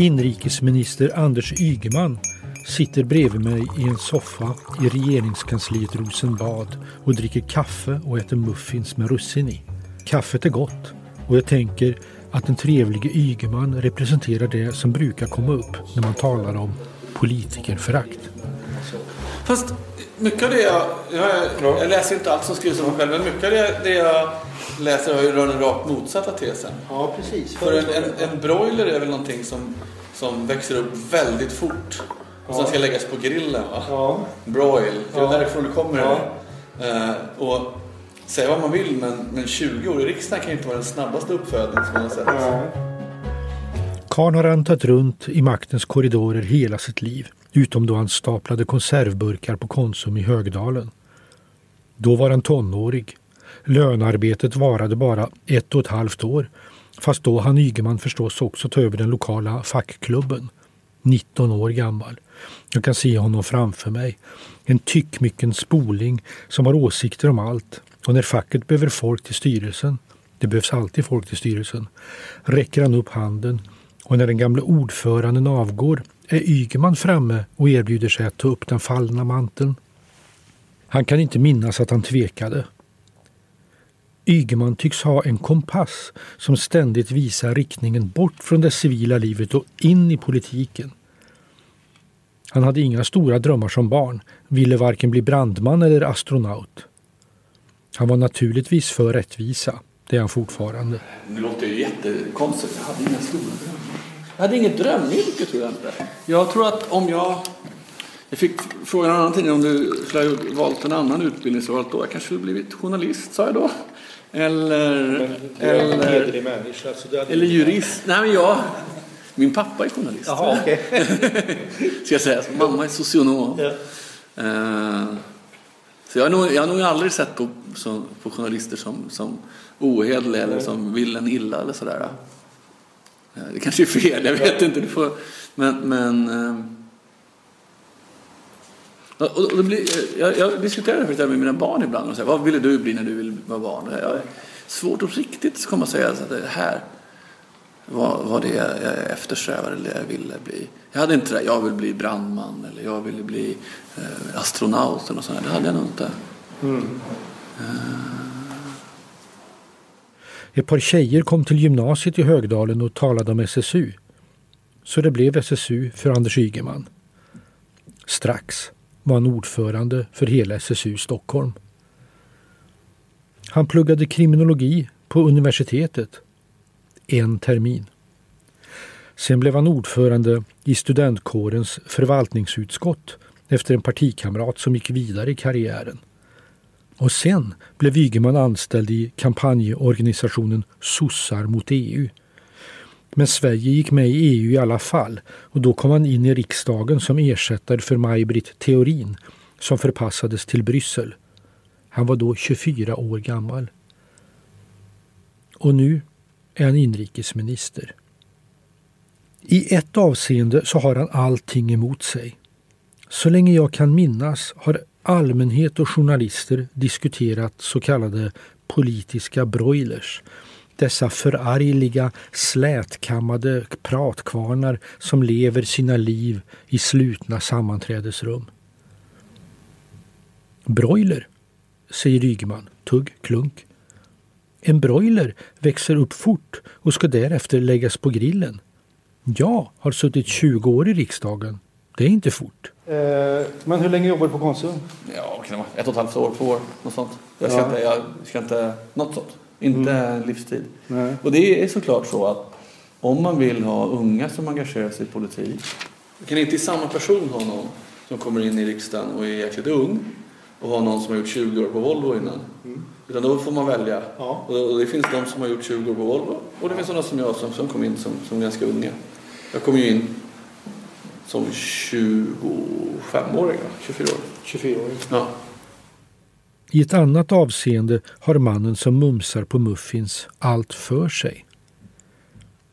Inrikesminister Anders Ygeman sitter bredvid mig i en soffa i regeringskansliet Rosenbad och dricker kaffe och äter muffins med russin i. Kaffet är gott och jag tänker att den trevlige Ygeman representerar det som brukar komma upp när man talar om politikerförakt. Fast mycket av det jag, jag, jag läser inte allt som skrivs av mig själv, men mycket av det, det jag läser har ju den rakt motsatta tesen. Ja, precis. För en, en, en broiler är väl någonting som, som växer upp väldigt fort. Och sen ska läggas på grillen va? Ja. Broil, det är Ja. därifrån det kommer. Ja. Eh, och säga vad man vill men, men 20 år i riksdagen kan ju inte vara den snabbaste uppfödning som man har sett. Karn har rantat runt i maktens korridorer hela sitt liv, utom då han staplade konservburkar på Konsum i Högdalen. Då var han tonårig. Lönearbetet varade bara ett och ett halvt år, fast då hann Ygeman förstås också ta över den lokala fackklubben. 19 år gammal. Jag kan se honom framför mig. En tyckmycken spoling som har åsikter om allt. Och när facket behöver folk till styrelsen, det behövs alltid folk till styrelsen, räcker han upp handen och när den gamle ordföranden avgår är Ygeman framme och erbjuder sig att ta upp den fallna manteln. Han kan inte minnas att han tvekade. Ygeman tycks ha en kompass som ständigt visar riktningen bort från det civila livet och in i politiken. Han hade inga stora drömmar som barn, ville varken bli brandman eller astronaut. Han var naturligtvis för rättvisa, det är han fortfarande. Det låter ju jättekonstigt. Jag hade inga stora drömmar. Jag hade inget drömyrke tror jag inte. Jag tror att om jag... Jag fick frågan en annan tidning om du skulle ha valt en annan utbildningsval då. Jag kanske skulle blivit journalist, sa jag då. Eller... Eller, människa. Så eller jurist. Nej men jag... Min pappa är journalist. Jaha, okej. Ska jag säga. Så mamma är socionom. Ja. Eh, Så jag har nog, jag har nog aldrig sett på, som, på journalister som, som ohederliga eller som vill en illa eller sådär. Eh, Det kanske är fel, jag vet inte. Du får, men men eh, och, och det blir, eh, jag, jag diskuterar det här med mina barn ibland. Och säger, vad ville du bli när du ville vara barn? Och Jag, svårt att riktigt komma och säga att det här var, var det jag eftersträvade eller jag ville bli. Jag hade inte det, jag ville bli brandman eller jag ville bli eh, astronaut eller något sånt. där. Det hade jag nog inte. Mm. Uh... Ett par tjejer kom till gymnasiet i Högdalen och talade om SSU. Så det blev SSU för Anders Ygeman. Strax var han ordförande för hela SSU Stockholm. Han pluggade kriminologi på universitetet. En termin. Sen blev han ordförande i studentkårens förvaltningsutskott efter en partikamrat som gick vidare i karriären. Och sen blev Ygeman anställd i kampanjorganisationen Sossar mot EU. Men Sverige gick med i EU i alla fall och då kom han in i riksdagen som ersättare för Maj-Britt Theorin som förpassades till Bryssel. Han var då 24 år gammal. Och nu är han inrikesminister. I ett avseende så har han allting emot sig. Så länge jag kan minnas har allmänhet och journalister diskuterat så kallade politiska broilers. Dessa förargliga, slätkammade pratkvarnar som lever sina liv i slutna sammanträdesrum. Broiler, säger Ygeman, tugg, klunk. En broiler växer upp fort och ska därefter läggas på grillen. Jag har suttit 20 år i riksdagen. Det är inte fort. Men hur länge jobbar du på Konsum? Ja, vad kan det vara? Ett och ett halvt år, två år, något sånt. Jag ska Ja. inte, jag ska inte, något sånt. Inte livstid. Nej. Och det är såklart så att om man vill ha unga som engagerar sig i politik. Du kan inte i samma person ha någon som kommer in i riksdagen och är jäkligt ung och ha någon som har gjort 20 år på Volvo innan. Utan då får man välja. Ja. Och det finns de som har gjort 20 år på Volvo och det finns sådana som jag som, som kom in som, som ganska unga. Jag kom ju in som 25-åring, va? 24 år. 24 år. Ja. I ett annat avseende har mannen som mumsar på muffins allt för sig.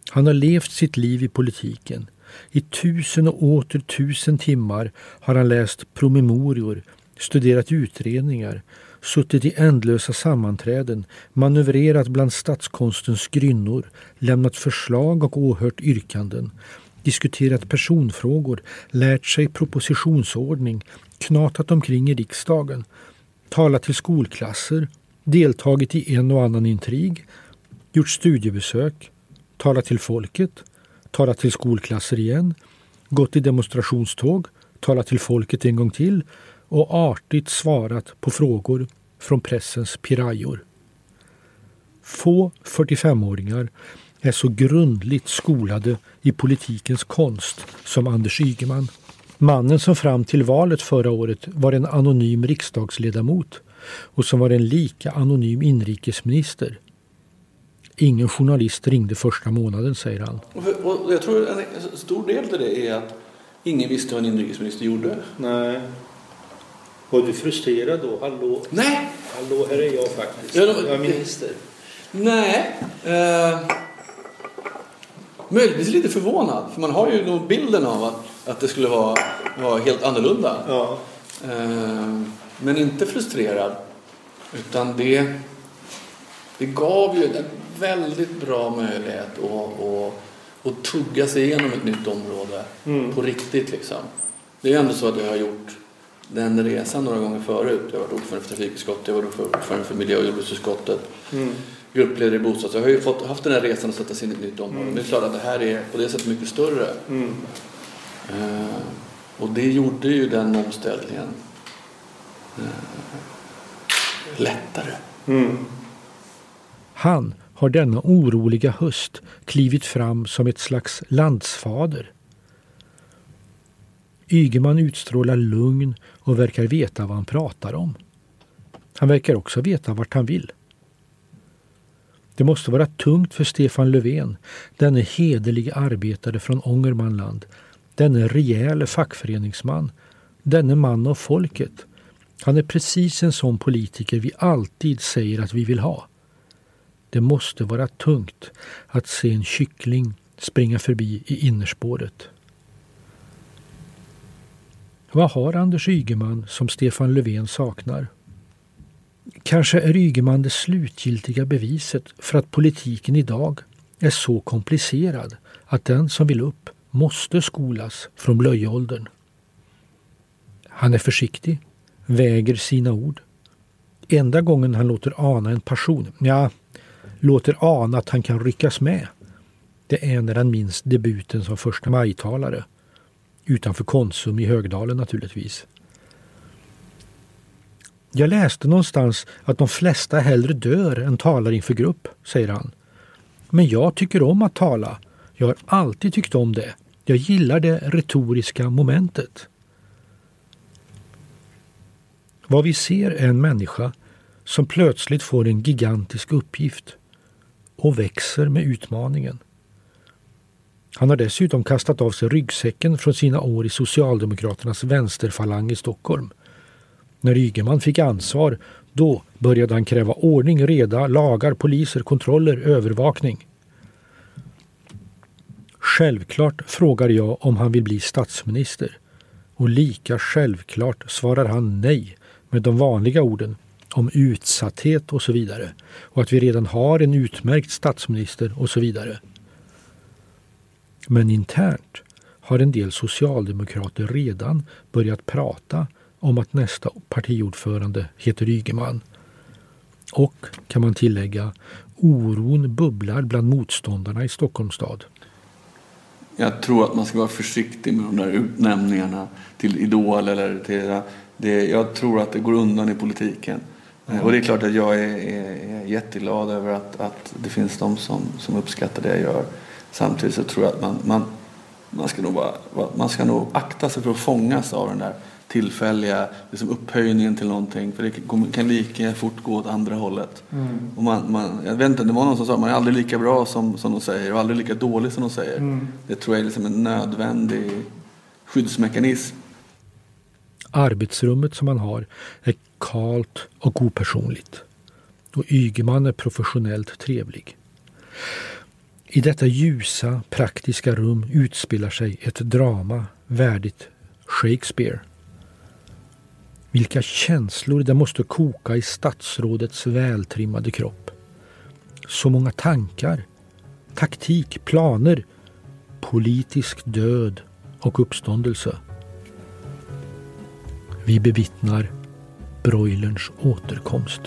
Han har levt sitt liv i politiken. I tusen och åter tusen timmar har han läst promemorior, studerat utredningar, suttit i ändlösa sammanträden, manövrerat bland statskonstens grynnor, lämnat förslag och åhört yrkanden. diskuterat personfrågor, lärt sig propositionsordning, knatat omkring i riksdagen, talat till skolklasser, deltagit i en och annan intrig, gjort studiebesök, talat till folket, talat till skolklasser igen, gått i demonstrationståg, talat till folket en gång till och artigt svarat på frågor från pressens pirajor. Få 45-åringar är så grundligt skolade i politikens konst som Anders Ygeman. Mannen som fram till valet förra året var en anonym riksdagsledamot och som var en lika anonym inrikesminister. Ingen journalist ringde första månaden, säger han. Och jag tror en stor del av det är att ingen visste vad en inrikesminister gjorde. Nej. Var du frustrerad då? Hallå? Nej! Hallå, här är jag faktiskt. Ja, jag är minister. Nej. Eh, möjligtvis lite förvånad. För man har ju nog bilden av att, att det skulle vara, vara helt annorlunda. Ja. Eh, men inte frustrerad. Utan det, det gav ju en väldigt bra möjlighet att, att, att tugga sig igenom ett nytt område Mm. på riktigt. Liksom. Det är ändå så att jag har gjort den resan några gånger förut. Jag har varit ordförande för trafikutskottet, jag har varit ordförande för miljö och jordbruksutskottet, Mm. gruppledare i bostads. Jag har ju fått, haft den här resan att sätta sig in i ett nytt område. Men det är klart att det här är på det sättet mycket större. Mm. Eh, och det gjorde ju den omställningen eh, lättare. Mm. Han har denna oroliga höst klivit fram som ett slags landsfader. Ygeman utstrålar lugn och verkar veta vad han pratar om. Han verkar också veta vart han vill. Det måste vara tungt för Stefan Löfven, denne hederliga arbetare från Ångermanland, denne rejäle fackföreningsman, denne man av folket. Han är precis en sån politiker vi alltid säger att vi vill ha. Det måste vara tungt att se en kyckling springa förbi i innerspåret. Vad har Anders Ygeman som Stefan Löfven saknar? Kanske är Ygeman det slutgiltiga beviset för att politiken idag är så komplicerad att den som vill upp måste skolas från blöjåldern. Han är försiktig, väger sina ord. Enda gången han låter ana en passion, ja, låter ana att han kan ryckas med, det är när han minns debuten som första majtalare. Utanför Konsum i Högdalen naturligtvis. Jag läste någonstans att de flesta hellre dör än talar inför grupp, säger han. Men jag tycker om att tala. Jag har alltid tyckt om det. Jag gillar det retoriska momentet. Vad vi ser är en människa som plötsligt får en gigantisk uppgift och växer med utmaningen. Han har dessutom kastat av sig ryggsäcken från sina år i Socialdemokraternas vänsterfalang i Stockholm. När Ygeman fick ansvar, då började han kräva ordning, reda, lagar, poliser, kontroller, övervakning. Självklart frågar jag om han vill bli statsminister. Och lika självklart svarar han nej med de vanliga orden om utsatthet och så vidare. Och att vi redan har en utmärkt statsminister och så vidare. Men internt har en del socialdemokrater redan börjat prata om att nästa partiordförande heter Ygeman. Och, kan man tillägga, oron bubblar bland motståndarna i Stockholms stad. Jag tror att man ska vara försiktig med de där utnämningarna till Idol eller till... Det, jag tror att det går undan i politiken. Mm. Och det är klart att jag är, är, är jätteglad över att, att det finns de som, som uppskattar det jag gör. Samtidigt så tror jag att man, man, man, ska nog bara, man ska nog akta sig för att fångas av den där tillfälliga liksom upphöjningen till någonting. För det kan lika fort gå åt andra hållet. Mm. Och man, man, jag vet inte, det var någon som sa att man är aldrig lika bra som, som de säger och aldrig lika dålig som de säger. Mm. Det tror jag är liksom en nödvändig skyddsmekanism. Arbetsrummet som man har är kalt och opersonligt. Och Ygeman är professionellt trevlig. I detta ljusa, praktiska rum utspelar sig ett drama värdigt Shakespeare. Vilka känslor det måste koka i statsrådets vältrimmade kropp. Så många tankar, taktik, planer. politisk död och uppståndelse. Vi bevittnar broilerns återkomst.